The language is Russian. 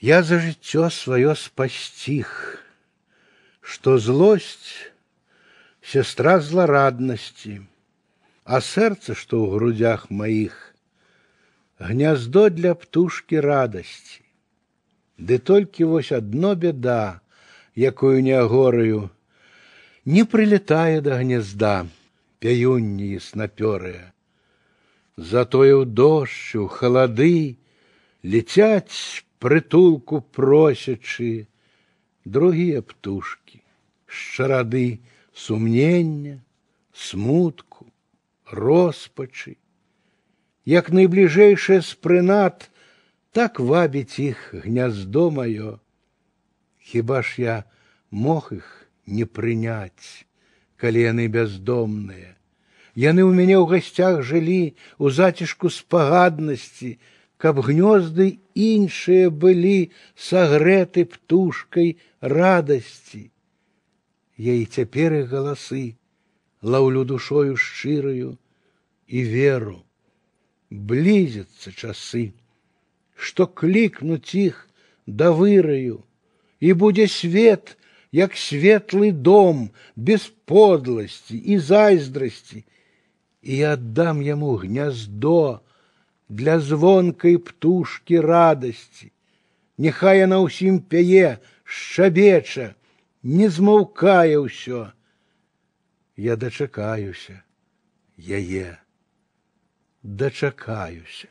Я за жыццё свое спасціх, что злость — сестра злорадности, а сердце, что в грудях моих, гнездо для птушки радости. Ды толькі вось одно беда, якую не агораю, не прилетае до гнезда пяюнні яснапёрыя. Затое ў дождж, у халады летяць прытулку просячы другія птушкі, шчарады сумнення, смутку, роспачы. Як найбліжэйшае з прынад, так вабіць іх гняздо маё. Хіба ж я мог іх не прыняць, калі яны бяздомныя. Яны ў мяне ў гасцях жылі у зацішку спагаднасці, каб гнёзды іншыя былі сагрэты птушкай радасці. Я і цяпер іх галасы лаўлю душою шчыраю і веру. Блізяцца часы, што клікнуць іх да выраю, і будзе свет, як светлы дом без подласці і зайздрасці, і я аддам яму гняздо, для звонкай птушкі радасці. Няхай яна ўсім пяе, шчабеча, не змаўкае ўсё. Я дачакаюся яе, дачакаюся.